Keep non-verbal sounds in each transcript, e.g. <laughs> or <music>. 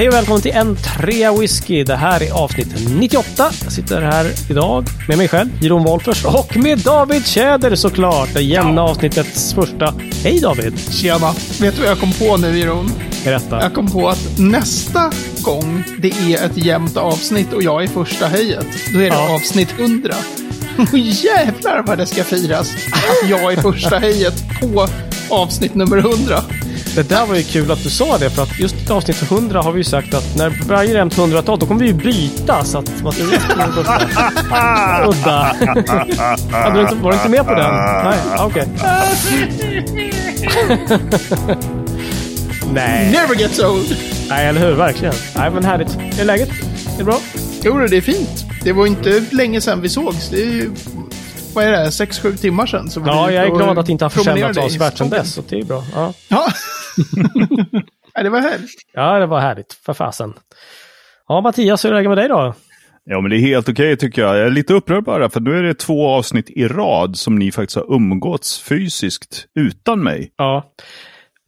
Hej och välkommen till en trea whisky. Det här är avsnitt 98. Jag sitter här idag med mig själv, Jeroen Wolffers, och med David Tjäder såklart. Det jämna avsnittets första. Hej David! Tjena! Vet du vad jag kom på nu, Jeroen? Berätta. Jag kom på att nästa gång det är ett jämnt avsnitt och jag är första höjet, då är det Ja. avsnitt 100. Och <laughs> jävlar vad det ska firas att jag är första höjet på avsnitt nummer 100. Det där var ju kul att du sa det, för att just i avsnitt 100 har vi ju sagt att när Brian nämnt 100-tal, då kommer vi ju byta så att man på den första. Udda. Hade du inte, var du inte med på den? Nej, ah, okej. <laughs> Nej. Never gets old! Nej, eller hur? Verkligen. Nej, men härligt. Är läget? Är det bra? Jo, det är fint. Det var inte länge sedan vi sågs. Det är ju, vad är det, 6-7 timmar sedan. Så var Ja, jag är och glad att det inte har försämrats avsevärt sedan dess. Så det är bra. Ja. Ja. <laughs> ja, det var härligt. ja, det var härligt. För fasen. Ja, Mattias, hur är läget med dig då? Ja, men det är helt okej tycker jag. Jag är lite upprörd bara, för nu är det två avsnitt i rad som ni faktiskt har umgåtts fysiskt utan mig. Ja.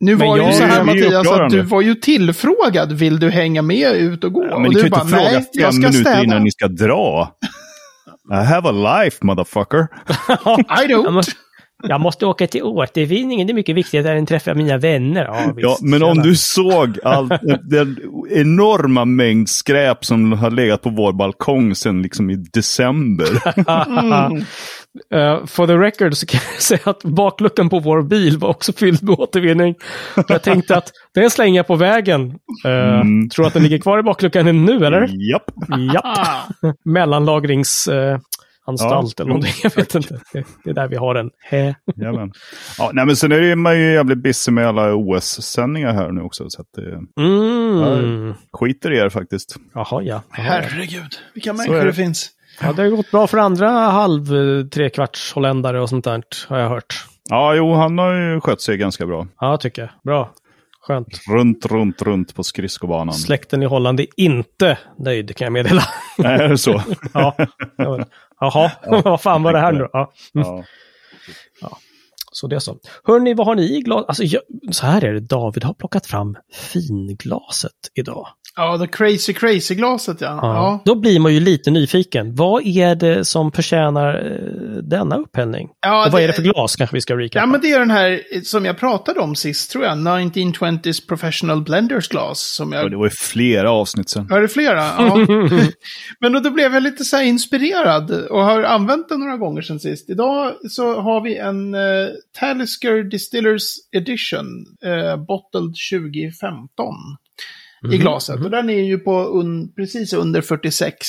Nu Men var ju så här Mattias att du var ju tillfrågad. Vill du hänga med ut och gå? Ja, och men ni du kan ju inte fråga jag fem minuter städa. innan ni ska dra. I have a life, motherfucker. <laughs> I don't. Jag måste, jag måste åka till återvinningen. Det är mycket viktigare än att träffa mina vänner. Ja, visst. Ja, men om du såg all, <laughs> den enorma mängd skräp som har legat på vår balkong sedan liksom i december. <laughs> Eh, for the record så kan jag <laughs> säga att bakluckan på vår bil var också fylld med återvinning. Jag tänkte att den slänger jag på vägen. Uh, Mm. Tror att den ligger kvar i bakluckan nu, eller? Japp. Ja. <laughs> Mellanlagringsanstalt Ja, eller någonting. Jag vet inte. Det, är där vi har den. Hä. Ja, nej, men sen är det man ju jävligt busy med alla OS-sändningar här nu också. Så att det Mm. skiter i er faktiskt. Jaha, ja. Herregud, vilka människor det. det finns. Ja, det har gått bra för andra halv trekvarts holländare och sånt där, har jag hört. Ja, jo, han har ju skött sig ganska bra. Ja, tycker jag. Bra. Skönt. Runt, runt, runt på skridskobanan. Släkten i Holland är inte nöjd, kan jag meddela. <laughs> Nej, är det så? <laughs> ja. Jaha, <laughs> vad fan var det här nu då? ja. ja. Så det är så. Hörni, vad har ni i glas? Alltså, jag, så här är det, David har plockat fram finglaset idag. Ja, the crazy crazy glaset ja. ja. Då blir man ju lite nyfiken. Vad är det som förtjänar eh, denna upphällning? Ja, Och vad är det- det för glas kanske vi ska recapa? Ja, men det är den här eh, som jag pratade om sist, tror jag. 1920s Professional Blenders Glass. Som Ja, jag... Det var ju flera avsnitt sen. Var det flera? Ja. <laughs> men då, då blev jag lite så här inspirerad och har använt den några gånger sedan sist. Idag så har vi en uh, Talisker Distillers Edition, uh, bottled 2015. I glaset. Och den är ju på un, precis under 46.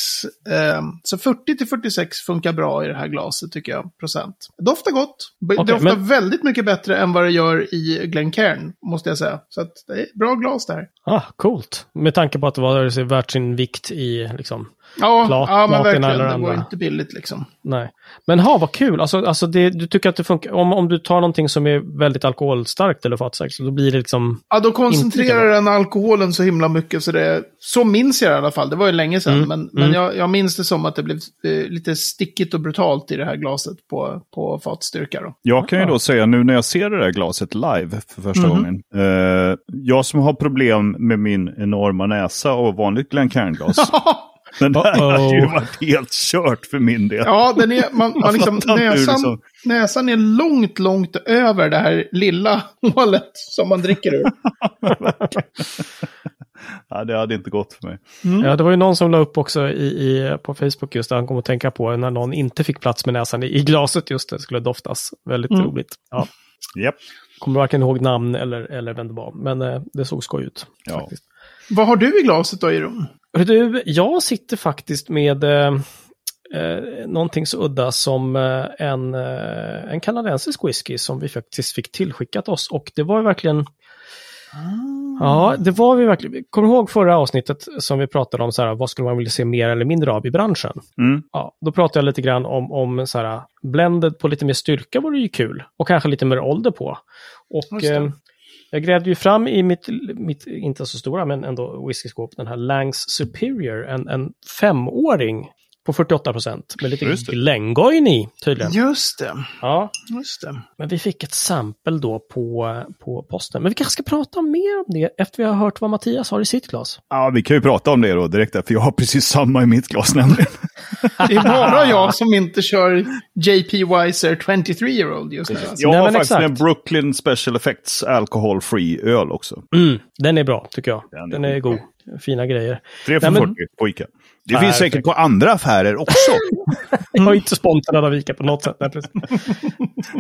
ehm, så 40 till 46 funkar bra i det här glaset tycker jag, procent. Doftar gott. B- Okej, doftar men- väldigt mycket bättre än vad det gör i Glencairn, måste jag säga. Så att det är bra glas där. Ah, coolt. Med tanke på att det var värt sin vikt i liksom... Ja, Plat- ja men verkligen. eller Det var inte billigt liksom. Nej. Men ha, vad kul. Alltså, alltså det, du tycker att det funkar. Om, om du tar någonting som är väldigt alkoholstarkt eller så då blir det liksom... Ja, då koncentrerar den alkoholen så himla mycket så det... Så minns jag det i alla fall. Det var ju länge sedan. Mm, Men, men jag, jag minns det som att det blev eh, lite stickigt och brutalt i det här glaset på, på fatstyrka då. Jag kan ju då säga nu när jag ser det där glaset live för första Mhm. gången. Eh, jag som har problem med min enorma näsa och vanligt Glencairn-glas. <laughs> Den där har ju varit helt kört för min del. Ja, den är, man, man <laughs> liksom, inte hur näsan, liksom- näsan är långt, långt över det här lilla <laughs> hålet som man dricker ur. <laughs> Ja, det hade inte gått för mig. Ja, det var ju någon som la upp också i, i, på Facebook just det han kom att tänka på när någon inte fick plats med näsan i, i glaset just det skulle doftas. Väldigt Mm. roligt. Ja. Japp. Kommer varken ihåg namn eller, eller vem det var, men eh, det såg skoj ut. Ja. Faktiskt. Vad har du i glaset då? Hörru Du, jag sitter faktiskt med eh, eh, någonting så udda som eh, en, eh, en kanadensisk whisky som vi faktiskt fick tillskickat oss. Och det var ju verkligen... Ja, det var vi verkligen. Kommer du ihåg förra avsnittet som vi pratade om så här, vad skulle man vilja se mer eller mindre av i branschen? Mm. Ja, då pratade jag lite grann om, om så här, blended på lite mer styrka vore ju kul. Och kanske lite mer ålder på. Och Just det. eh, jag grävde ju fram i mitt, mitt, inte så stora, men ändå whiskyskåp, den här Langs Superior, en, en femåring på 48 procent. Med lite. Glengoyne i tydligen. Just det. Ja, Just det. men vi fick ett sample då på, på posten. Men vi kanske ska prata mer om det efter vi har hört vad Mattias har i sitt glas. Ja, vi kan ju prata om det då direkt, för jag har precis samma i mitt glas nämligen. <laughs> Det är bara jag som inte kör JP Weiser 23 year old just nu. Alltså. Jag Nej, har men faktiskt exakt. en Brooklyn Special Effects Alcohol Free öl också. Mm, den är bra, tycker jag. Den är Den är god. Fina grejer. 3 för Nej, men- 40 på Ica. Det finns säkert på andra affärer också. <laughs> Jag är inte sponsrad av Ica på något sätt. Nej. <laughs>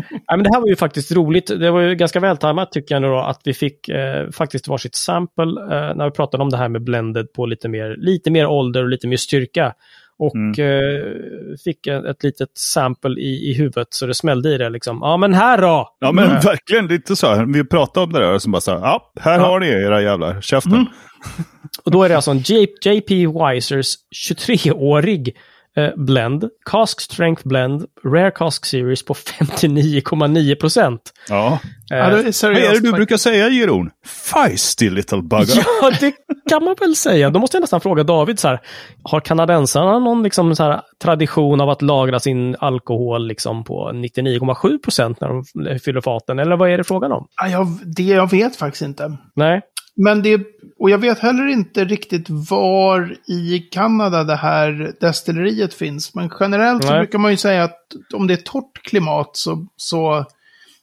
Nej, men det här var ju faktiskt roligt. Det var ju ganska vältajmat tycker jag nu då, att vi fick eh, faktiskt varsitt sample eh, när vi pratade om det här med blended på lite mer, lite mer ålder och lite mer styrka. Och Mm. eh, fick ett, ett litet sample i, i huvudet så det smällde i det liksom. Ja men här då! Ja, men Mm. verkligen lite så. här. Vi pratade om det där och så bara så här, ja, här Ja. har ni era jävlar, käften. Mm. Och då är det alltså en JP Weisers 23-årig eh, blend, Cask Strength Blend, Rare Cask Series på 59,9 procent. Ja. Ja, det är Vad är det seriöst. du brukar säga, Jeroen? Feisty little bugger. Ja, det kan man väl säga. Då måste jag nästan fråga David så här. Har kanadensarna någon liksom så här, tradition av att lagra sin alkohol liksom på 99,7 procent när de fyller faten? Eller vad är det frågan om? Ja, jag, det jag vet faktiskt inte. Nej. Men det, och jag vet heller inte riktigt var i Kanada det här destilleriet finns. Men generellt så Nej. brukar man ju säga att om det är torrt klimat så, så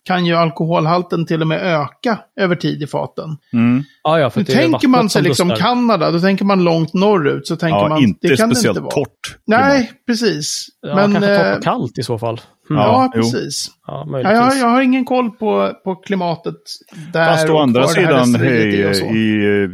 kan ju alkoholhalten till och med öka över tid i faten. Mm. Ja, ja, för Nu det tänker man sig som liksom dustar. Kanada, då tänker man långt norrut. Så tänker Ja, man, inte det kan det speciellt inte vara. torrt. Nej, precis. Ja, men, kanske torrt eh, och kallt i så fall. Mm. Ja, Ja, precis. Ja, Ja, jag, jag har ingen koll på, på klimatet där Fast å andra sidan, hej, i eh,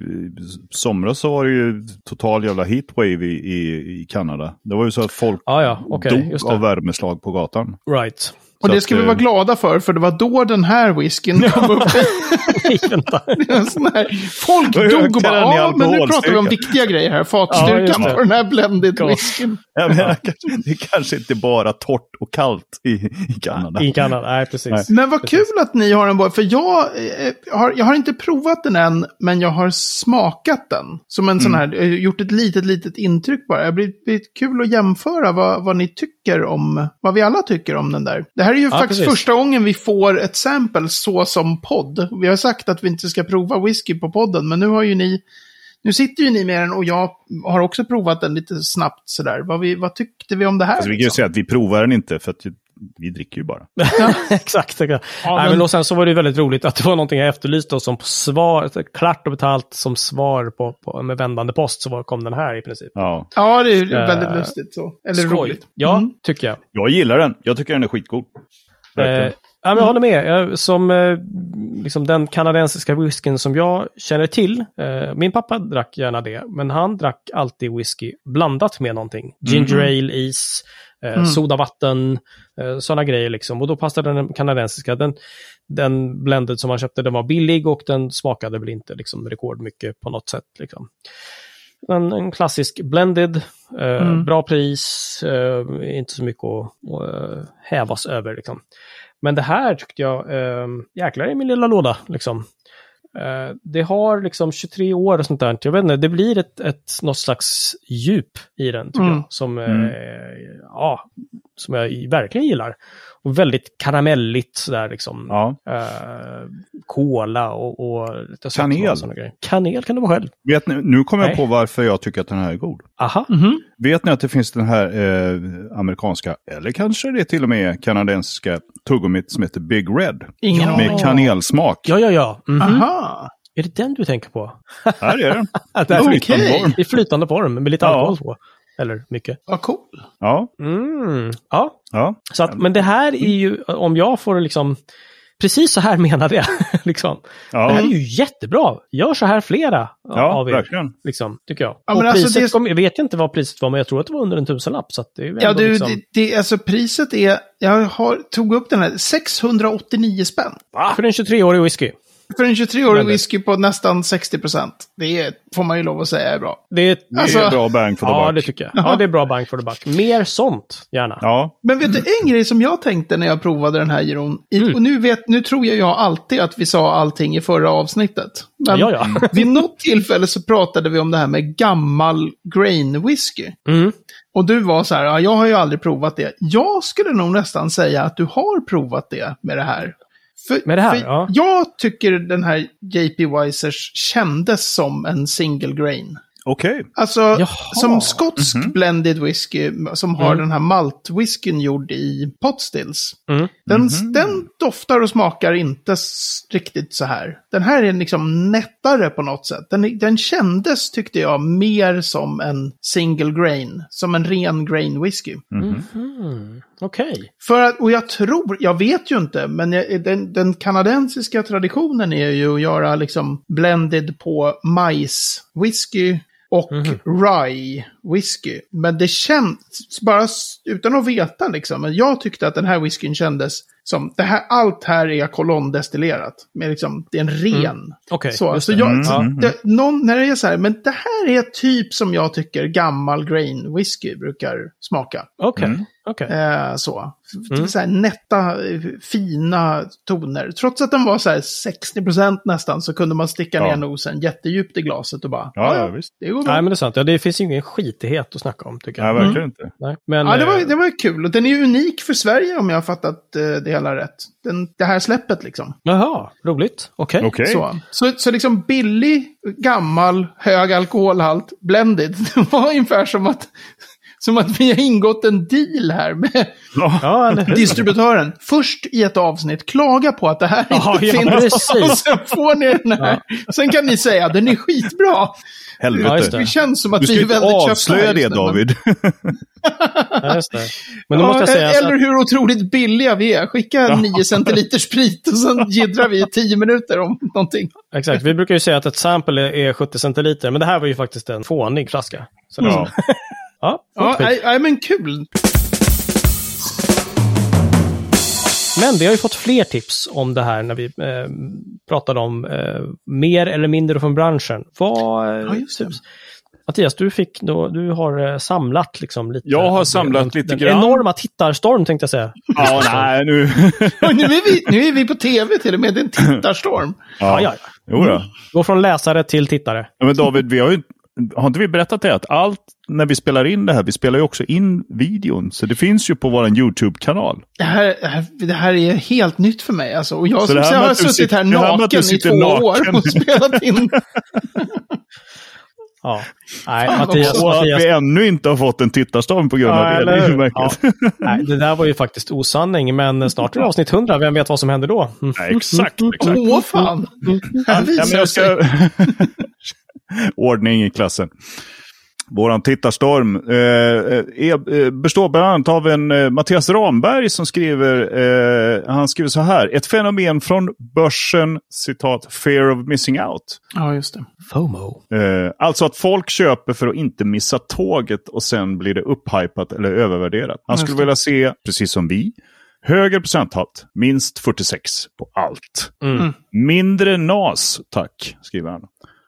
somras så var det ju total jävla heatwave i, i, i Kanada. Det var ju så att folk Ja, ja, okej, dog just det. av värmeslag på gatan. Right. Och det att, ska vi eh, vara glada för, för det var då den här whiskyn kom upp. <laughs> Sån folk dog och bara, ja, men nu pratar vi om alkoholstyrka." viktiga grejer här. Ja, Fatstyrkan det. på den här blended Ja. whiskyn. Kanske- det är kanske inte bara torrt och kallt i, i Kanada. I Kanada, nej precis. Nej. Men vad Precis. kul att ni har en båt, för jag, eh, har, jag har inte provat den än, men jag har smakat den. Som en sån Mm. här, eh, gjort ett litet, litet intryck bara. Det blir, blir kul att jämföra vad, vad ni tycker om, vad vi alla tycker om den där. Det här är ju Ja, faktiskt precis. första gången vi får ett sample så som podd. Vi har sagt att vi inte ska prova whisky på podden, men nu har ju ni nu sitter ju ni med den och jag har också provat den lite snabbt sådär. Vad, vi, vad tyckte vi om det här? Alltså, vi kan ju liksom? säga att vi provar den inte för att vi dricker ju bara. <laughs> exakt. exakt. Nej, men- men... och sen så var det väldigt roligt att det var någonting jag efterlyste och som svar, klart och betalt som svar på, på med vändande post så var, kom den här i princip. Ja. Ja, det är Eh, väldigt lustigt så. Eller Skoj. roligt. Ja, Mm. tycker jag. Jag gillar den. Jag tycker den är skitgod. Verkligen. Eh, ja, men jag håller med. Jag, som eh, liksom den kanadensiska whiskyn som jag känner till. Eh, min pappa drack gärna det, men han drack alltid whisky blandat med någonting. Ginger ale, is, eh, Mm. sodavatten, eh, sådana grejer liksom. Och då passade den kanadensiska. Den, den blended som han köpte, den var billig och den smakade väl inte liksom rekordmycket på något sätt. Liksom. En, en klassisk blended, eh, Mm. bra pris, eh, inte så mycket att, att eh, hävas över. Liksom. Men det här tyckte jag, eh, jäklar i min lilla låda. Liksom. Eh, det har liksom 23 år och sånt där. Jag vet inte, det blir ett, ett något slags djup i den tycker Mm. jag. Som, eh, Mm. ja, som jag verkligen gillar. Och väldigt karamelligt sådär liksom. Ja. Eh, kola och, och lite Kanel. och. Kanel kan det vara själv. Vet ni, nu kommer jag Nej. på varför jag tycker att den här är god. Aha. Mhm. Vet ni att det finns den här eh, amerikanska, eller kanske det till och med kanadensiska tuggummit som heter Big Red. Ingen. Med kanelsmak. Ja, ja, ja. Mhm. Aha. Är det den du tänker på? Här är den. Att <laughs> det är Okej. flytande form. I flytande form med lite Ja. alkohol på. Eller mycket. Vad cool. Ja, Mm. Ja, ja. så att, men det här är ju, om jag får liksom, precis så här <laughs> menade jag. liksom. Det här ja. är ju jättebra. Gör så här flera Ja, av er. verkligen. Liksom, tycker jag. Ja, och men alltså det- kom, jag vet inte vad priset var, men jag tror att det var under en tusenlapp. Så att det är Ja, du, liksom... det, det, alltså priset är, jag har, tog upp den här, 689 spänn. För en 23-årig whisky. För en 23-årig Men det- whisky på nästan 60 procent. Det är, får man ju lov att säga är bra. Det är, Det Alltså- är bra bang for the ja, buck. det tycker jag. Ja, det är bra bang for the buck. Mer sånt, gärna. Ja, Men vet du, en grej som jag tänkte när jag provade den här giron. Mm. Och nu, vet, nu tror jag, jag alltid att vi sa allting i förra avsnittet. Men Ja, ja. <laughs> vid något tillfälle så pratade vi om det här med gammal grain whisky. Mm. Och du var så här, ja, jag har ju aldrig provat det. Jag skulle nog nästan säga att du har provat det med det här. För, Med det här, ja. Jag tycker den här JP Weisers kändes som en single grain. okej. Alltså, Jaha. som skotsk Mhm. blended whisky som har Mm. den här maltwhiskyn gjord i potstills. Mm. Den, Mhm. den doftar och smakar inte riktigt så här. Den här är liksom nättare på något sätt. Den, den kändes, tyckte jag, mer som en single grain. Som en ren grain whisky. Mhm. Mm. Okej. För att, och jag tror, jag vet ju inte, men jag, den, den kanadensiska traditionen är ju att göra liksom blended på majswhisky och rye whisky. Men det känns, bara utan att veta liksom, men jag tyckte att den här whiskyn kändes som, det här, allt här är kolondestillerat. Men liksom, det är en ren. Okej, Så, just så det. jag, Mm, så mm, det, någon, när det är så här, men det här är typ som jag tycker gammal grain whisky brukar smaka. Okej. Mm. Okej. Eh, så. Mm. så här, nätta, fina toner. Trots att den var så här 60% nästan så kunde man sticka Ja. ner nosen jättedjupt i glaset och bara, Ja, ja, visst. det går bra. Nej, men det är sant. Ja, det finns ju ingen skitighet att snacka om, tycker Nej, jag. verkligen inte. Nej. Men, Ja, det var, eh, det var kul. Och den är unik för Sverige om jag har fattat eh, det hela rätt. Den, det här släppet liksom. Jaha, roligt. Okej. Okej. Så. Så, så liksom billig, gammal, hög alkoholhalt, blended. <laughs> Det var ungefär som att, som att vi har ingått en deal här med Ja. Ja, distributören. Först i ett avsnitt klaga på att det här Ja, inte ja, finns. precis. Och sen får ni den här. Sen kan ni säga den är skitbra. Ja, Helvete. det. Det känns som att Du ska vi är väldigt köpta avslöja här det just nu, men- David. Ja, just det. Men då Ja, måste jag säga så eller att, hur otroligt billiga vi är. Skicka 9 centiliter sprit och sen jiddrar vi i 10 minuter om någonting. exakt, vi brukar ju säga att ett sample är- är 70 centiliter, men det här var ju faktiskt en fånig flaska. Så det, Ja. ja, nej, nej, men kul. Men vi har ju fått fler tips om det här när vi eh, pratade om eh, mer eller mindre från branschen. Vad... Ja, just det. Mattias, du, fick då, du har eh, samlat liksom lite. Jag har samlat den, lite den grann. enorma tittarstorm tänkte jag säga. Ja, nej, nu... <laughs> Nu, är vi, nu är vi på tv till och med. Det är en tittarstorm. Ja, ja, ja. Jo då. Gå från läsare till tittare. Ja, men David, vi har ju... Har inte vi berättat det? Att allt när vi spelar in det här, vi spelar ju också in videon. Så det finns ju på vår YouTube-kanal. Det här, det här, det här är helt nytt för mig. Alltså. Och jag Så som så har suttit sitter- här naken i två naken. år och spelat in. <laughs> Ja. Nej, Fan, Mattias, Och att vi ännu inte har fått en tittarstorm på grund av Ja, det. eller det är. Ja. Nej, det där var ju faktiskt osanning, men snart är det avsnitt 100. Vem vet vad som händer då? Mm. Nej, exakt, exakt. Åh fan! Här Ja, men jag sig. ska... <laughs> <laughs> Ordning i klassen. Våran tittarstorm eh, är, eh, består bland annat av en eh, Mattias Ramberg som skriver, eh, han skriver så här, ett fenomen från börsen, citat, fear of missing out. Ja, just det. FOMO. Eh, alltså att folk köper för att inte missa tåget och sen blir det upphypat eller övervärderat. Han skulle vilja se, precis som vi, högre procenthalt, minst 46 på allt. Mm. Mindre nas, tack, skriver han.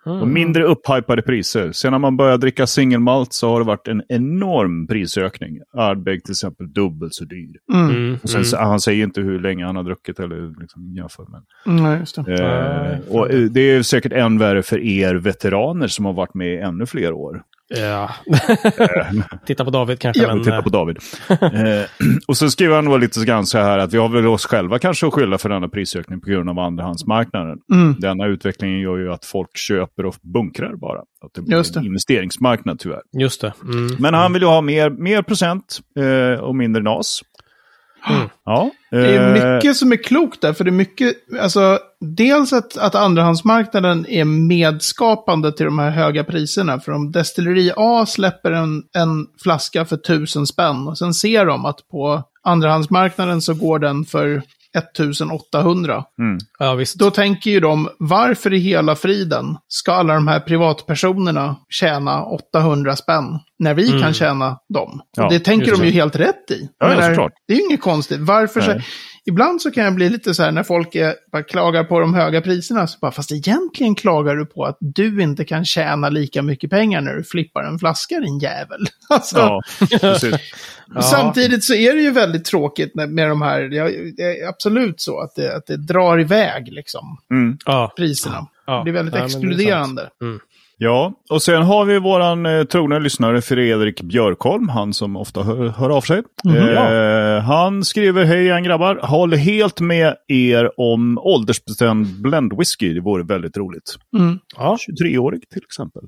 Och mindre upphypade priser. Sen när man börjar dricka singelmalt så har det varit en enorm prisökning. Ardbeg till exempel dubbelt så dyr. Mm. Och sen, Han säger inte hur länge han har druckit eller liksom jämför. Men, Mm, just det. eh, Nej, och det är säkert än värre för er veteraner som har varit med i ännu fler år. Ja. <laughs> Titta på David kanske. Ja, men, titta eh, på David. eh, och så skriver han då lite grann så här att vi har väl oss själva kanske att skylla för denna prisökning på grund av andrahandsmarknaden. Mm. Denna utvecklingen gör ju att folk köper och bunkrar bara. Att det blir Just det. en investeringsmarknad tyvärr. Just det. Mm. Men han vill ju ha mer, mer procent eh, och mindre nas. Mm. Ja. Det är eh, mycket som är klokt där, för det är mycket, alltså, dels att, att andrahandsmarknaden är medskapande till de här höga priserna. För om Destilleri A släpper en, en flaska för tusen spänn och sen ser de att på andrahandsmarknaden så går den för 1800. mm. Ja, visst. Då tänker ju de, varför i hela friden ska alla de här privatpersonerna tjäna 800 spänn när vi Mm. kan tjäna dem? Ja, och det tänker de ju helt rätt i. Ja, såklart. det är ju inget konstigt. Varför så, Nej. Ibland så kan jag bli lite så här när folk är, bara klagar på de höga priserna. Så bara, fast egentligen klagar du på att du inte kan tjäna lika mycket pengar när du flippar en flaska din jävel. <laughs> Alltså, Ja. Ja. <laughs> Samtidigt så är det ju väldigt tråkigt med, med de här, ja, det är absolut så att det, att det drar iväg liksom Mm. Priserna. Ja. Det blir väldigt är exkluderande. Ja, och sen har vi våran eh, trogna lyssnare Fredrik Björkholm, han som ofta hör, hör av sig. eh, han skriver, hej igen grabbar, håller helt med er om åldersbestämd blendwhisky, det vore väldigt roligt. Mm. ja, 23-årig till exempel.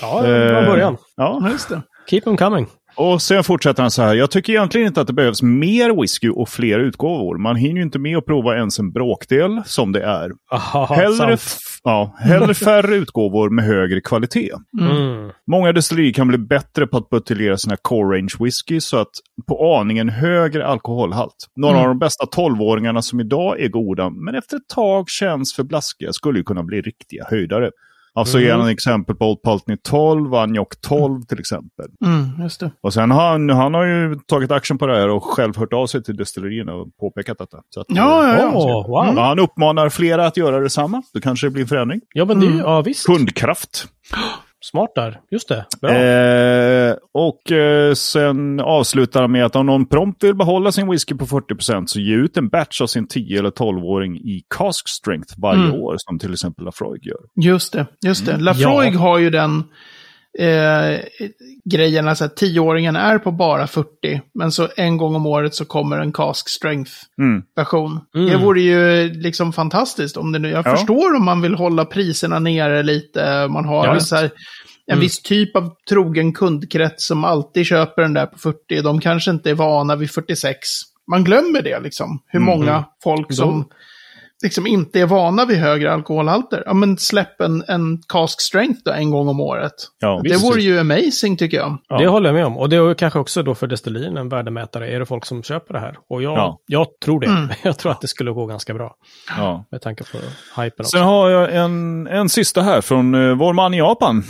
ja bra Eh, början. Ja, Ja, just det. Keep them coming. Och sen fortsätter han så här. Jag tycker egentligen inte att det behövs mer whisky och fler utgåvor. Man hinner ju inte med att prova ens en bråkdel som det är. Aha, Hellre, ja, hellre färre utgåvor med högre kvalitet. Mm. Många destillerier kan bli bättre på att buteljera sina core range whisky så att på aningen högre alkoholhalt. Några av de bästa 12-åringarna som idag är goda, men efter ett tag känns för blaskiga, skulle ju kunna bli riktiga höjdare. Alltså ger han exempel på Old Pulteney 12, Anjok 12 till exempel. Mm, just det. Och sen har han, han har ju tagit action på det här och själv hört av sig till destillerierna och påpekat detta. Så att, Ja, ja, ja. Wow. Ja, han uppmanar flera att göra detsamma. Då kanske det blir en förändring. Ja, men det är ju, ja visst. Kundkraft. <gasps> Smart där. Just det. Bra. Eh, och eh, sen avslutar han med att om någon prompt vill behålla sin whisky på 40% så ge ut en batch av sin 10 eller 12-åring i cask strength varje Mm. år, som till exempel Lafroig gör. Just det, just Mm. det. Lafroig Ja. har ju den eh, grejen, alltså att tioåringen är på bara 40, men så en gång om året så kommer en cask strength-version. Mm. Det vore ju liksom fantastiskt om det nu, jag Ja. förstår om man vill hålla priserna nere lite, man har Ja, så här, en Mm. viss typ av trogen kundkrets som alltid köper den där på 40, de kanske inte är vana vid 46. Man glömmer det liksom, hur Mm. många folk som liksom inte är vana vid högre alkoholhalter. Ja, men släpp en, en cask strength då en gång om året. Ja, det vore ju amazing tycker jag. Ja. Det håller jag med om. Och det är kanske också då för destillerien en värdemätare. Är det folk som köper det här? Och jag, Ja. jag tror det. Mm. <laughs> Jag tror att det skulle gå ganska bra. Ja. Med tanke på hypen också. Sen har jag en, en sista här från uh, vår man i Japan.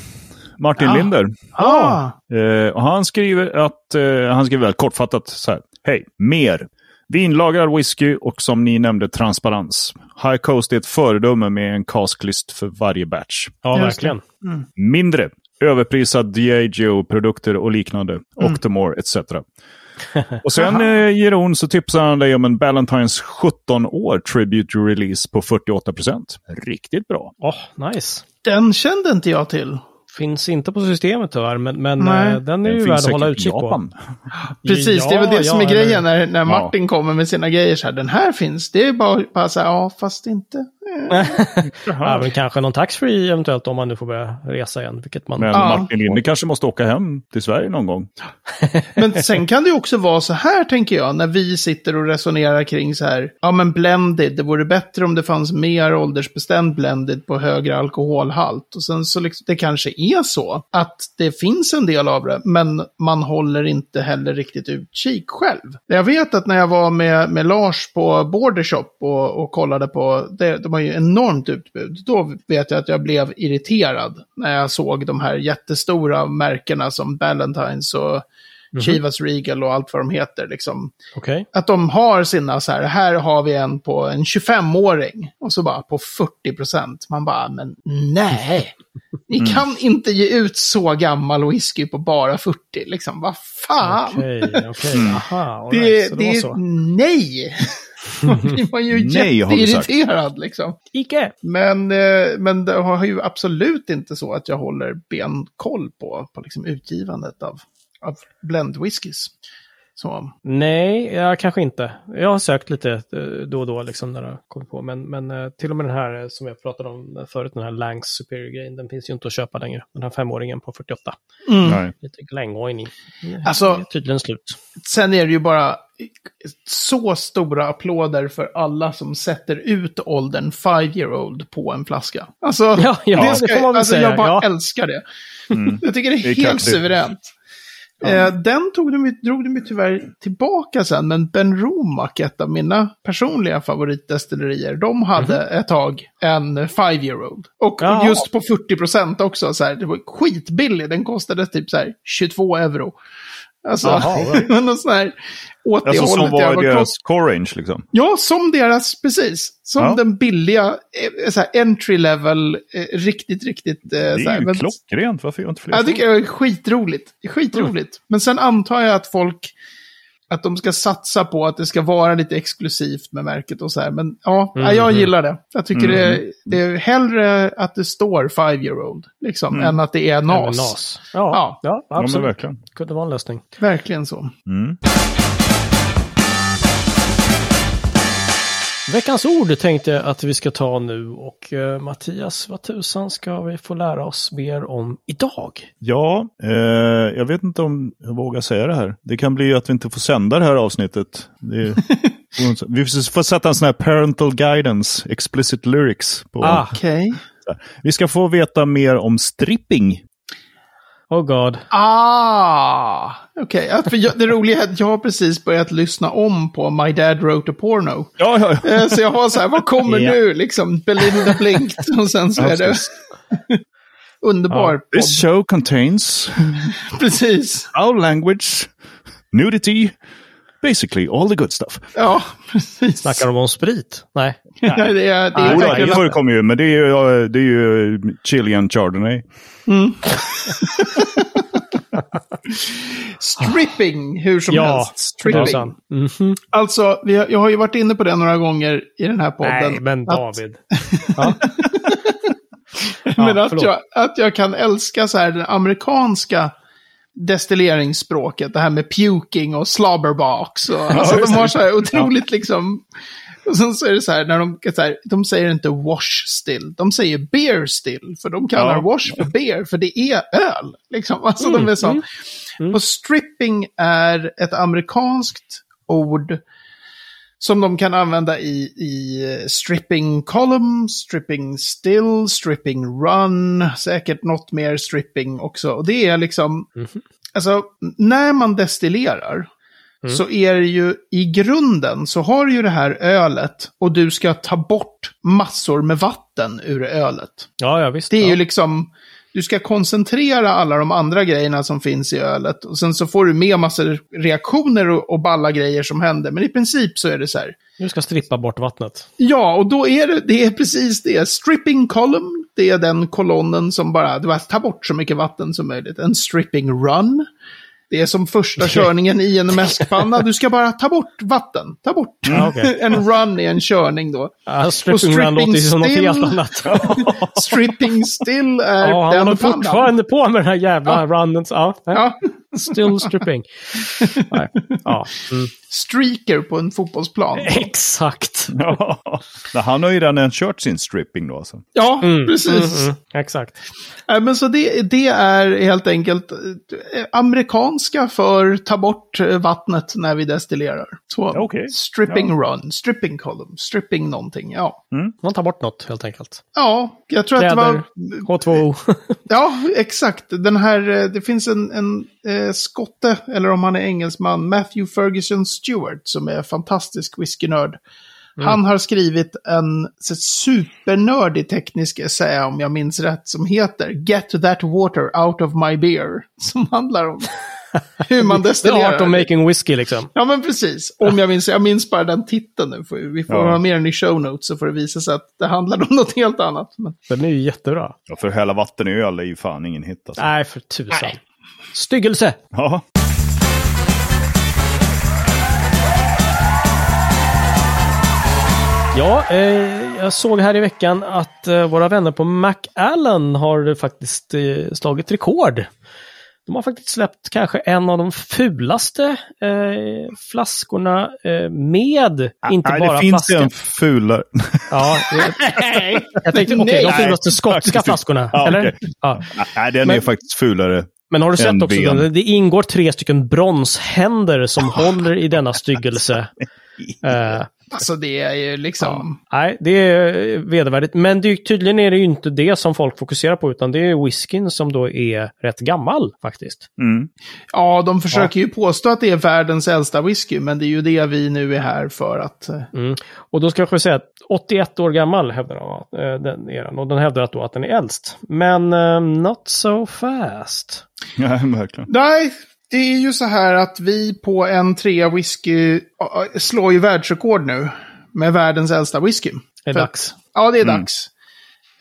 Martin Ja. Linder. Ah, Eh, och han skriver att, eh, han skriver väldigt kortfattat så här. Hej, mer. Vinlagrad whisky och som ni nämnde transparens. High Coast är ett föredöme med en casklist för varje batch. ja, verkligen. Mindre. Överprisad Diageo-produkter och liknande. Octomore etc. <laughs> Och sen eh, Jeroen så tipsar han dig om en Ballantines 17 år Tribute Release på 48% Riktigt bra. Åh, nice. den kände inte jag till. Finns inte på systemet tyvärr, men, men Nej. eh, den är ju Den värd finns att hålla utkik på. <gasps> Precis, det är väl det som är grejen när, när Martin kommer med sina grejer så här. Den här finns, det är bara, bara så här, ja fast inte. <laughs> Ja, men kanske någon taxfree eventuellt om man nu får börja resa igen. Vilket man... Men Ja. Martin Linde kanske måste åka hem till Sverige någon gång. <laughs> Men sen kan det också vara så här, tänker jag, när vi sitter och resonerar kring så här, ja men blended, det vore bättre om det fanns mer åldersbestämd blended på högre alkoholhalt. Och sen så liksom, det kanske är så att det finns en del av det, men man håller inte heller riktigt utkik själv. Jag vet att när jag var med, med Lars på Bordershop och, och kollade på, det, de har ju enormt utbud, då vet jag att jag blev irriterad när jag såg de här jättestora märkena som Ballantines och Chivas Regal och allt vad de heter. Liksom. Okej. Att de har sina så här, här har vi en på en 25-åring och så bara på 40 procent. Man bara, men nej. Ni kan inte ge ut så gammal whisky på bara 40, liksom. Vad fan? Okej, okej. Aha, all Det, right, det det var så. nej. Då <laughs> blir man ju Nej, jätteirriterad liksom. Icke! Men, eh, men det har ju absolut inte så att jag håller benkoll på, på liksom utgivandet av, av blendwhiskys. Så, Nej, jag kanske inte. Jag har sökt lite eh, då och då liksom när jag kommit på. Men, men eh, till och med den här som jag pratade om förut, den här Langs Superior-grejen, den finns ju inte att köpa längre. Den här femåringen på 48. Nej. Lite Glengoyne i. Alltså- Det är tydligen slut. Sen är det ju bara så stora applåder för alla som sätter ut åldern five year old på en flaska. Alltså, Ja, ja, det får man väl alltså säga, jag bara ja. älskar det. Mm. Jag tycker det är, Det är helt kaxigt. suveränt. Eh, den tog de, drog de ju tyvärr tillbaka sen, men Ben Romack, ett av mina personliga favoritdestillerier, de hade ett tag en five year old. Och, och. Ja. just på 40 procent också, så här, det var skitbillig, den kostade typ så här 22 euro. Alltså, Jaha, <laughs> right. någon sån här åt det Alltså som hållet. Jag var deras kost- core range liksom. Ja, som deras, precis. Som Ja. den billiga, eh, så här, entry level, eh, riktigt, riktigt... Eh, Det så här, är ju men- klockrent. Varför gör inte fler Jag tycker det är skitroligt. Skitroligt. Men sen antar jag att folk, att de ska satsa på att det ska vara lite exklusivt med märket och så här. Men ja, Mm, ja, jag mm. gillar det. Jag tycker Mm. det, det är hellre att det står five year old, liksom, Mm. än att det är NAS. NAS. Ja, Ja. ja. Ja, absolut. verkligen. Kunde vara en lösning. Verkligen så. Veckans ord tänkte jag att vi ska ta nu och eh, Mattias, vad tusan ska vi få lära oss mer om idag? Ja, eh, jag vet inte om jag vågar säga det här. Det kan bli att vi inte får sända det här avsnittet. Det <laughs> vi får sätta en sån här parental guidance, explicit lyrics. På. Ah, Okej. Vi ska få veta mer om stripping. Oh god. Ah, okej. Jag- Det roliga är att jag har precis börjat lyssna om på My Dad Wrote a Porno. Ja, ja, ja. Eh, Så jag har så här, vad kommer Ja. nu? Liksom, Belinda Blinked <laughs> och sen så är det <laughs> underbar. podd. This show contains <laughs> Precis. our language, nudity, basically all the good stuff. Ja, precis. Snackar de om sprit? Nej. Ja, det är, det är Nej, Jo, det förekommer ju, men det är ju, det är ju Chilean Chardonnay. <laughs> Stripping, hur som Ja, helst. Stripping. tusan. Mhm. Alltså, vi har, jag har ju varit inne på det några gånger i den här podden. Nej, men att, David. <laughs> Ja. men Ja, att, jag, att jag kan älska så här det amerikanska destilleringsspråket. Det här med puking och slobberbox. Och, <laughs> alltså, just de har så här otroligt liksom... Och sen så är det så här, när de, så här, de säger inte wash still, de säger beer still. För de kallar Ja. wash för beer, för det är öl. Liksom. <laughs> Alltså de är så. mm, mm. Och stripping är ett amerikanskt ord som de kan använda i, i eh, stripping column, stripping still, stripping run, säkert något mer stripping också. Och det är liksom, Mhm. alltså när man destillerar Mm. så är det ju i grunden så har du ju det här ölet och du ska ta bort massor med vatten ur ölet. Ja, ja, visst. Det är ja. ju liksom, du ska koncentrera alla de andra grejerna som finns i ölet. Och sen så får du med massor reaktioner och, och balla grejer som händer. Men i princip så är det så här. Du ska strippa bort vattnet. Ja, och då är det, det är precis det. Stripping column, det är den kolonnen som bara, du bara tar bort så mycket vatten som möjligt. En stripping run. Det är som första körningen i en mäskpanna. Du ska bara ta bort vatten. Ta bort. Ja, okej. <laughs> en run är en körning då. Ja, stripping stripping run låter ju som något helt annat. <laughs> Stripping still är Ja, han den håller pannan. fortfarande på med den här jävla runnen. Ja. Ja. Still stripping. <laughs> Nej. Ja. Mm. streaker på en fotbollsplan. <laughs> Exakt. Ja. Han har ju redan kört sin stripping då. Alltså. Ja, Mm, precis. Mm, mm, exakt. Nej, men så det, det är helt enkelt eh, amerikanska för ta bort eh, vattnet när vi destillerar. Så Okej. stripping run, stripping column, stripping någonting. Ja, Man tar bort något helt enkelt. ja jag tror att det Kläder, var... H2O. <laughs> Ja, exakt. Den här, eh, det finns en, en eh, skotte, eller om han är engelsman, Matthew Ferguson Stewart, som är fantastisk whiskynörd. Han har skrivit en så supernördig teknisk essä, om jag minns rätt, som heter Get that water out of my beer. <laughs> Som handlar om hur man <laughs> The destillerar. art of making whiskey liksom. Ja, men precis. Om jag minns, jag minns bara den titeln nu. Vi får Ja. ha med den i show notes så får det visa sig att det handlar om <laughs> något helt annat. Men, Den är ju jättebra. Ja, för hela vatten i öl är ju fan ingen hit alltså. Nej, för tusan. Styggelse. Ja. Ja, eh, jag såg här i veckan att eh, våra vänner på Macallan har faktiskt eh, slagit rekord. De har faktiskt släppt kanske en av de fulaste eh, flaskorna eh, med, inte Nej, bara det finns flaskan. en fulare. Ja, eh, jag tänkte, okej, Nej. de fulaste skotska flaskorna, Ja, eller? okej. Ja. Nej, den Men- är faktiskt fulare. Men har du sett också, ben. den? det ingår tre stycken bronshänder som håller i denna styggelse. <laughs> Eh, alltså det är ju liksom... Nej, det är vedervärdigt. Men det, tydligen är det ju inte det som folk fokuserar på, utan det är whiskyn som då är rätt gammal faktiskt. Mm. Ja, de försöker ju påstå att det är världens äldsta whisky, men det är ju det vi nu är här för att... eh, Mm. Och då ska jag säga att 81 år gammal hävdar de, eh, den eran. Och den hävdar att, då att den är äldst. Men eh, not so fast. <laughs> Ja, verkligen. Nej, Det är ju så här att vi på en trea whisky slår ju världsrekord nu. Med världens äldsta whisky. Det är För- dags. Ja, det är Mm. dags.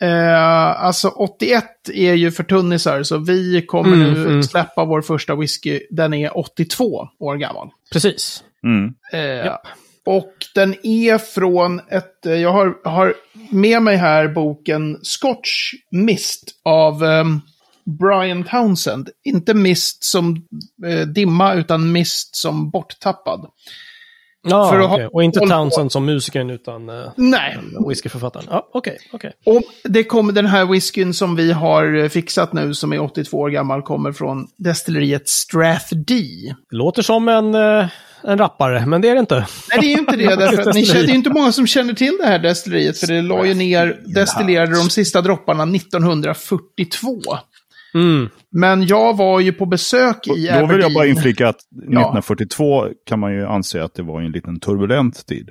Eh, alltså 81 är ju för tunnisar, så vi kommer Mm, nu mm. släppa vår första whisky. Den är 82 år gammal. Precis. Mm. Eh. Och den är från ett, eh, jag har, har med mig här boken Scotch Mist av ehm, Brian Townsend. Inte mist som eh, dimma, utan mist som borttappad. Ja, ha okej. Och inte Townsend som musikern utan uh, Nej, whiskyförfattaren. Ja, okej, okej. Och det kommer den här whiskyn som vi har eh, fixat nu, som är 82 år gammal, kommer från destilleriet Strathdy. Det låter som en, eh, en rappare, men det är det inte. Nej, det är ju inte det, <laughs> därför att ni känner, det är inte många som känner till det här destilleriet, för det la ju ner, destillerade de sista dropparna 1942. Mm. Men jag var ju på besök i Då vill jag Aberdeen. bara inflika att <laughs> 1942 kan man ju anse att det var en liten turbulent tid.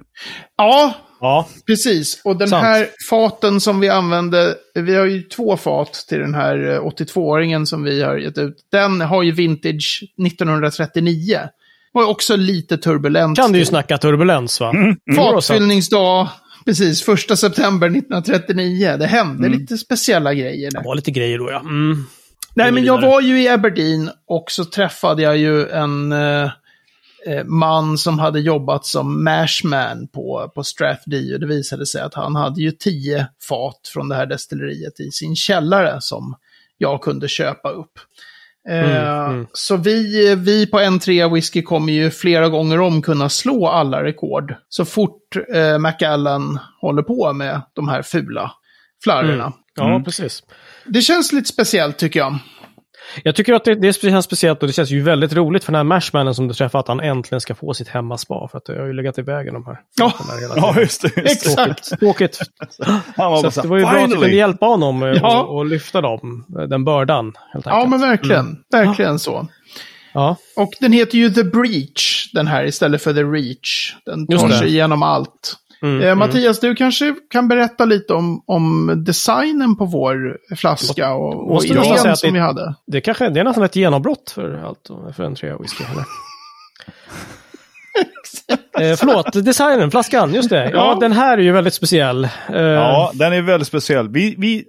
Ja, Ja, Precis, och den Sant. här faten som vi använde, vi har ju två fat till den här eh, 82-åringen som vi har gett ut. Den har ju vintage 1939. Var också lite turbulent. kan du ju snacka turbulens va? Mm. Fatfyllningsdag, precis, första september 1939. Det hände Mm. lite speciella grejer. Det Där. var lite grejer då ja. Mm. Nej, men jag var ju i Aberdeen och så träffade jag ju en eh, eh, man som hade jobbat som mashman på, på Strathdy. Och det visade sig att han hade ju tio fat från det här destilleriet i sin källare som jag kunde köpa upp. Eh, Mm, mm. Så vi, vi på N3 Whisky kommer ju flera gånger om kunna slå alla rekord. Så fort eh, Macallan håller på med de här fula flarrorna. Mm. Ja, Mm. precis. Det känns lite speciellt tycker jag. Jag tycker att det, det känns speciellt och det känns ju väldigt roligt för den här Mashmanen som du träffar att han äntligen ska få sitt hemmaspa. För att det har ju legat i vägen de här. Ja. de här hela Ja, tiden. just det. Just det. Exakt. Tråkigt. Han var Så det var ju bra att du "Finally!" kunde hjälpa honom och, Ja. och, och lyfta dem, den bördan. Helt Ja, men verkligen. Verkligen så. Ja. Och den heter ju The Breach, den här, istället för The Reach. Den tar sig igenom allt. Mm, Eh, mm. Mattias, du kanske kan berätta lite om, om designen på vår flaska och, och idén som det- vi hade. Det kanske det är nästan ett genombrott för allt, för en trea whisky. Eller? <laughs> eh, förlåt, designen, flaskan, just det. Ja, Ja. den här är ju väldigt speciell. Eh, Ja, den är väldigt speciell. Vi, vi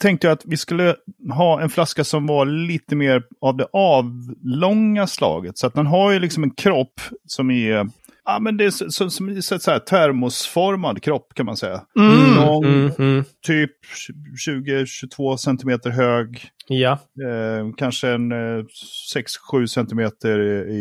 tänkte att vi skulle ha en flaska som var lite mer av det avlånga slaget. Så att den har ju liksom en kropp som är, ja men det är så, så, som så, så här, termosformad kropp kan man säga. Mm. Lång, Mm, mm, typ 20-22 centimeter hög. ja. Eh, kanske en eh, 6-7 centimeter i,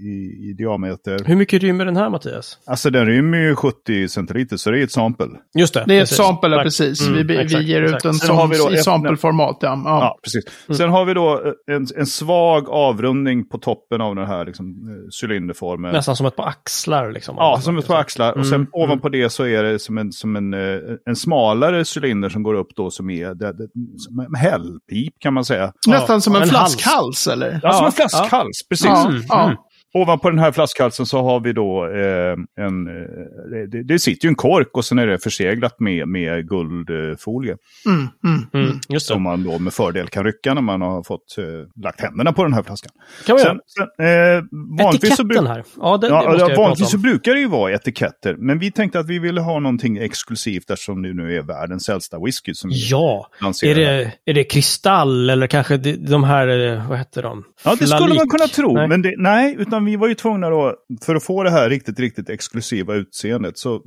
i, i diameter. Hur mycket rymmer den här Mattias? Alltså den rymmer ju 70 centiliter så det är ett sample. Just det. Det är ett precis. sample, precis. Mm, vi, exakt, vi ger ut exakt. en som, har vi då i ett- sampleformat. Ja. Ja. Ja, precis. Sen har vi då eh, en, en svag avrundning på toppen av den här liksom, eh, cylinderformen. Nästan som ett par axlar liksom. Ja, som ett par axlar. Och sen Mm, ovanpå det så är det som en, som en, eh, en smalare cylinder som går upp då som är det, det, som en hällpip kan man säga. Nästan som en, en hals. flaskhals, eller? Ja, som Ja, en flaskhals, precis. Ja, Mm, ja. mm. Ovanpå den här flaskhalsen så har vi då eh, en... Eh, det, det sitter ju en kork och sen är det förseglat med, med guldfolie. Mm, mm. Mm, just Som man då med fördel kan rycka när man har fått eh, lagt händerna på den här flaskan. Kan Sen, sen, eh, vanligtvis så Etiketten bruk- här. Ja, det, det Ja, vanligtvis så brukar det ju vara etiketter. Men vi tänkte att vi ville ha någonting exklusivt eftersom det nu är världens äldsta whisky som Ja, är det, är det kristall eller kanske de, här, eh, vad heter de? Ja, det skulle Flalik. man kunna tro. Nej. Men det, nej, utan vi var ju tvungna då, för att få det här riktigt, riktigt exklusiva utseendet. Så eh,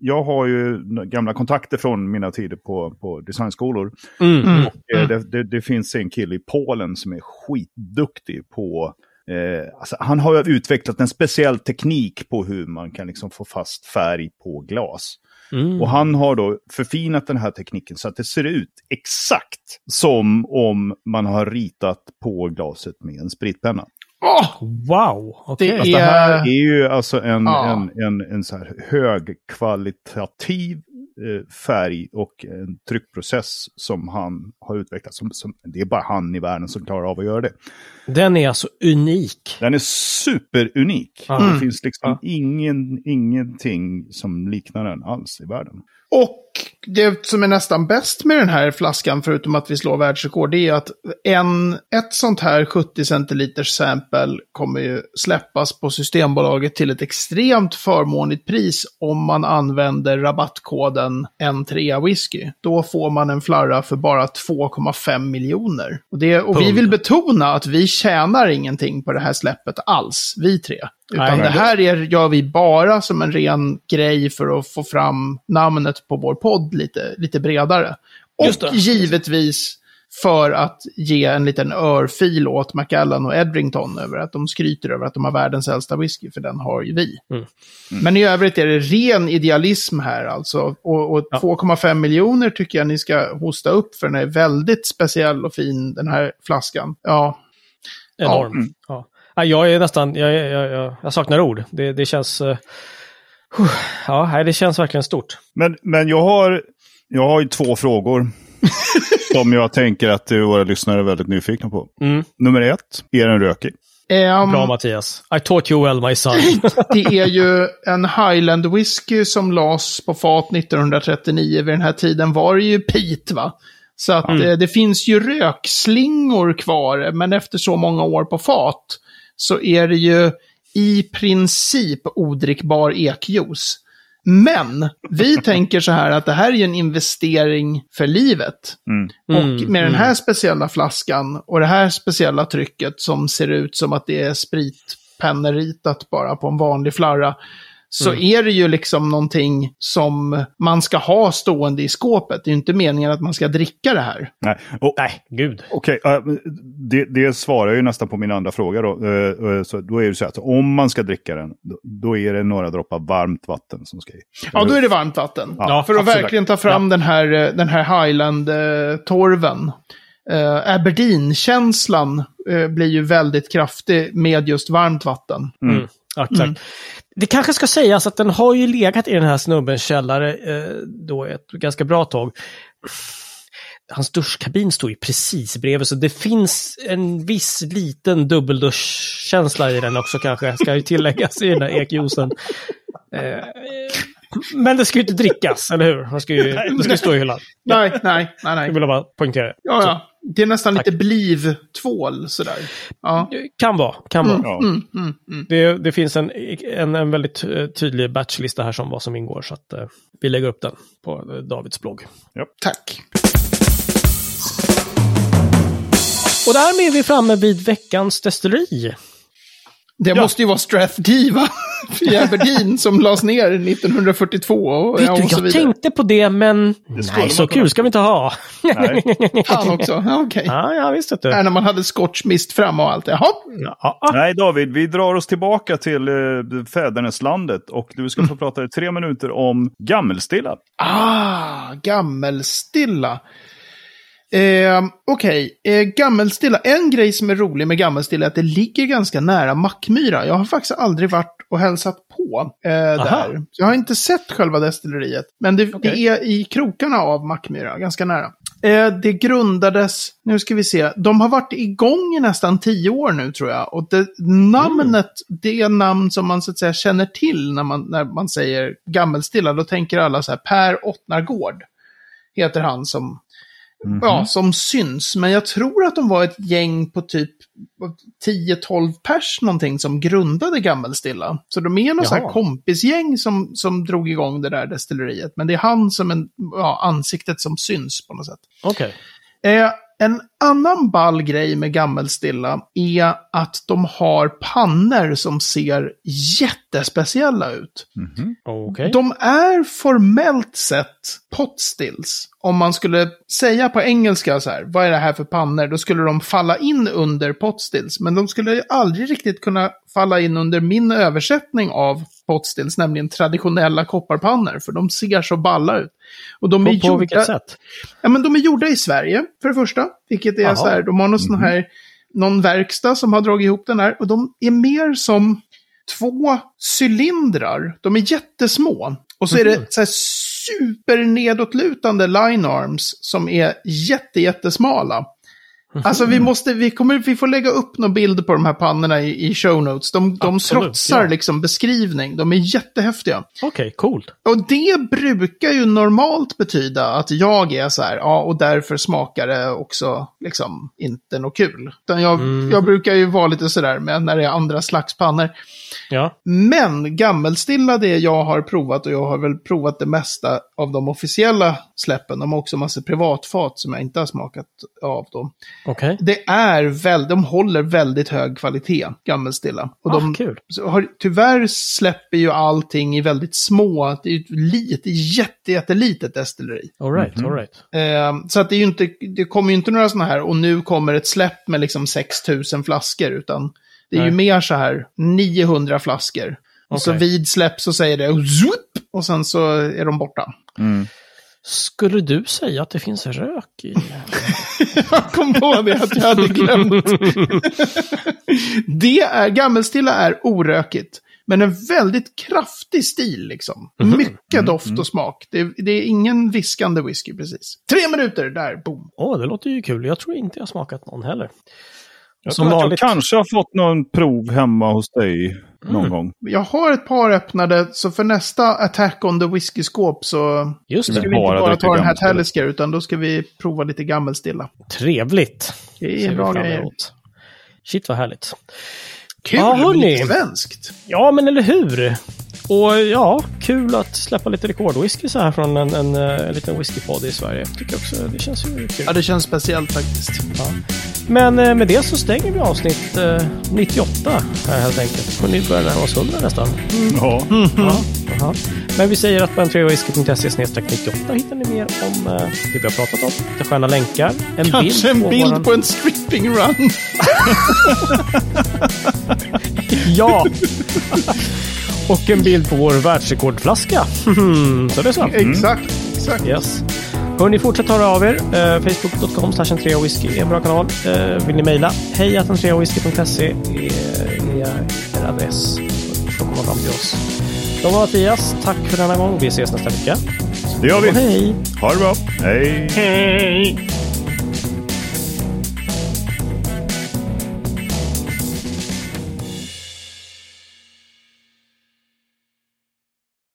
jag har ju gamla kontakter från mina tider på, på designskolor. Mm, mm. Eh, Det, det, det finns en kille i Polen som är skitduktig på Eh, alltså han har ju utvecklat en speciell teknik på hur man kan liksom få fast färg på glas. Mm. Och han har då förfinat den här tekniken så att det ser ut exakt som om man har ritat på glaset med en spritpenna. Åh! Wow, okej. Det Fast det här är- är ju alltså en, Ja. en, en, en så här högkvalitativ eh, färg och en tryckprocess som han har utvecklat. Som, som, det är bara han i världen som klarar av att göra det. Den är alltså unik. Den är superunik. Ja. Det Mm. finns liksom Ja. ingen, ingenting som liknar den alls i världen. Och det som är nästan bäst med den här flaskan, förutom att vi slår världsrekord, det är att en, ett sånt här 70 centiliters sample kommer ju släppas på Systembolaget till ett extremt förmånligt pris om man använder rabattkoden N3 whisky. Då får man en flarra för bara 2,5 miljoner. Och, det, och vi vill betona att vi tjänar ingenting på det här släppet alls, vi tre. Utan Nej, det här är, gör vi bara som en ren grej för att få fram namnet på vår podd lite, lite bredare. Och givetvis för att ge en liten örfil åt Macallan och Edrington över att de skryter över att de har världens äldsta whisky, för den har ju vi. Mm. Men i övrigt är det ren idealism här alltså. Och, och Ja. 2,5 miljoner tycker jag ni ska hosta upp, för den är väldigt speciell och fin, den här flaskan. Ja, Enorm. Mm. Ja. Ja, jag är nästan, jag, jag, jag, jag, saknar ord. Det, det känns... huh, ja, det känns verkligen stort. Men, men jag, har, jag har ju två frågor. <laughs> som jag tänker att våra lyssnare är väldigt nyfikna på. Mm. Nummer ett, är den rökig? Ehm, Bra Mattias. I taught you well my son. <laughs> Det är ju en Highland whisky som lades på fat 1939. Vid den här tiden var det ju pit va? Så att Mm. eh, det finns ju rökslingor kvar, men efter så många år på fat så är det ju i princip odrickbar ekjuice. Men vi <laughs> tänker så här att det här är ju en investering för livet. Mm. Och Mm, med den här mm. speciella flaskan och det här speciella trycket som ser ut som att det är spritpenneritat bara på en vanlig flarra. Så Mm. är det ju liksom någonting som man ska ha stående i skåpet. Det är ju inte meningen att man ska dricka det här. Nej. Och, nej, gud. Okej, äh, det, det svarar ju nästan på min andra fråga. Då. Eh, eh, så då är det så att om man ska dricka den, då, då är det några droppar varmt vatten som ska i. Ja, då är det varmt vatten. Ja, för att absolut. verkligen ta fram den här, eh, den här Highland-torven. Uh, Aberdeen-känslan eh, blir ju väldigt kraftig med just varmt vatten. Mm. Mm. Exakt. Det kanske ska sägas att den har ju legat i den här snubbens källare eh, då ett ganska bra tag. Hans duschkabin står ju precis bredvid, så det finns en viss liten dubbelduschkänsla i den också kanske, ska ju tilläggas i den här ekjuicen. <laughs> Eh, men det ska ju inte drickas, eller hur? Det ska ju, <laughs> det ska ju stå i hyllan. Nej, nej, nej, Jag nej. vill bara poängtera det. Ja, ja. Det är nästan Tack. lite blivtvål sådär. Ja. det Kan vara, kan vara. Ja. Mm, mm, mm. Det, det finns en, en, en väldigt eh, tydlig batchlista här som vad som ingår, så att eh, vi lägger upp den på eh, Davids blogg. Tack. Och därmed är vi framme vid veckans destilleri. Det Ja. måste ju vara Strathmore va? I <laughs> Aberdeen som lades ner 1942 och, Vet ja, du, och så jag vidare. tänkte på det, men skulle nej, så kul ska vi inte ha. Nej. <laughs> Fan också. Ja, okej. ja, ja, visst du. Här när man hade scotch mist fram och allt. Jaha. Ja. Nej, David, vi drar oss tillbaka till eh, fäderneslandet och du ska få prata i tre minuter om Gammelstilla. Ah, gammelstilla. Eh, Okej, eh, gammelstilla. En grej som är rolig med gammelstilla är att det ligger ganska nära Mackmyra. Jag har faktiskt aldrig varit och hälsat på eh, där. Så Jag har inte sett själva destilleriet. Men det, det Okej. är i krokarna av Mackmyra, ganska nära. Eh, det grundades, nu ska vi se, de har varit igång i nästan tio år nu tror jag. Och det, namnet, det är namn som man så att säga känner till när man, när man säger gammelstilla. Då tänker alla så här, Per Ottnargård heter han som, ja, som syns. Men jag tror att de var ett gäng på typ 10-12 pers någonting som grundade Gammelstilla. Så de är något så här kompisgäng som, som drog igång det där destilleriet. Men det är han som en, ja, ansiktet som syns på något sätt. Okej. Eh, en annan ball grej med Gammelstilla är att de har pannor som ser jättespeciella ut. Mhm. Okej. De är formellt sett potstills. Om man skulle säga på engelska så här, vad är det här för pannor? Då skulle de falla in under potstills. Men de skulle aldrig riktigt kunna falla in under min översättning av potstills, nämligen traditionella kopparpannor. För de ser så balla ut. Och de är På, på gjorda- vilket sätt? Ja, men de är gjorda i Sverige, för det första. Vilket är så här, de har någon sån här, någon verkstad som har dragit ihop den här. Och de är mer som två cylindrar. De är jättesmå. Och så är det så här super nedåtlutande line arms som är jätte, jättesmala. Alltså vi måste, vi kommer, vi får lägga upp någon bild på de här pannorna i, i show notes. De, de Absolut, trotsar ja. liksom beskrivning. De är jättehäftiga. Okej, coolt. Och det brukar ju normalt betyda att jag är så här, ja, och därför smakar det också liksom inte något kul. Utan jag, Mm. jag brukar ju vara lite sådär med när det är andra slags pannor. Ja. Men gammelstilla det jag har provat och jag har väl provat det mesta av de officiella släppen. De har också massa privatfat som jag inte har smakat av dem. Okej. Det är väl, de håller väldigt hög kvalitet, gammelstilla. Och Ah, de kul. så har, tyvärr släpper ju allting i väldigt små, det är ju ett litet, jätte, jättelitet destilleri. All right, all right. Eh, så att det är ju inte, det kommer ju inte några sådana här, och nu kommer ett släpp med liksom 6000 flaskor, utan det är ju Nej. mer så här 900 flaskor. Och så vid släpp så säger det zoop, och sen så är de borta. Mm. Skulle du säga att det finns rök i? <laughs> Jag kom på det att jag hade glömt. <laughs> det är, gammelstilla är orökigt. Men en väldigt kraftig stil liksom. Mycket doft och smak. Det, det är ingen viskande whisky precis. Tre minuter, där, boom. Åh, det låter ju kul. Jag tror inte jag smakat någon heller. Jag Som tror att vanligt. jag kanske har fått någon prov hemma hos dig någon Mm. gång. Jag har ett par öppnade, så för nästa Attack on the Whisky-skåp så Just ska det. vi inte Bara bara ta den här. Talisker, utan då ska vi prova lite gammelstilla. Trevligt. Det är bra grejer. Shit vad härligt. Kul, Ja, hörni. svenskt. Ja, men eller hur? Och ja, kul att släppa lite rekordwhisky så här från en, en, eh, en liten whiskypodd i Sverige. Tycker också det känns ju kul. Ja, det känns speciellt faktiskt. Ja. Men eh, med det så stänger vi avsnitt eh, 98 här helt enkelt. Och ni börjar närma oss 100 nästan. Ja. Ja, aha. Men vi säger att på n3whisky.se 98 hittar ni mer om eh, det vi har pratat om. Lite sköna länkar. En Kanske en på bild våran- på en stripping run. <laughs> Ja! Och en bild på vår världsrekordflaska. <laughs> så det är så. Exakt, exakt. Yes. Hörni, fortsätt höra av er. Uh, Facebook.com whisky är en bra kanal. Uh, vill ni mejla? Hej whisky.se är, är er adress. Så kommer fram till oss. Jag var Mattias. Tack för denna gång. Vi ses nästa vecka. Det gör Och vi. hej! Ha det bra. Hej. Hej!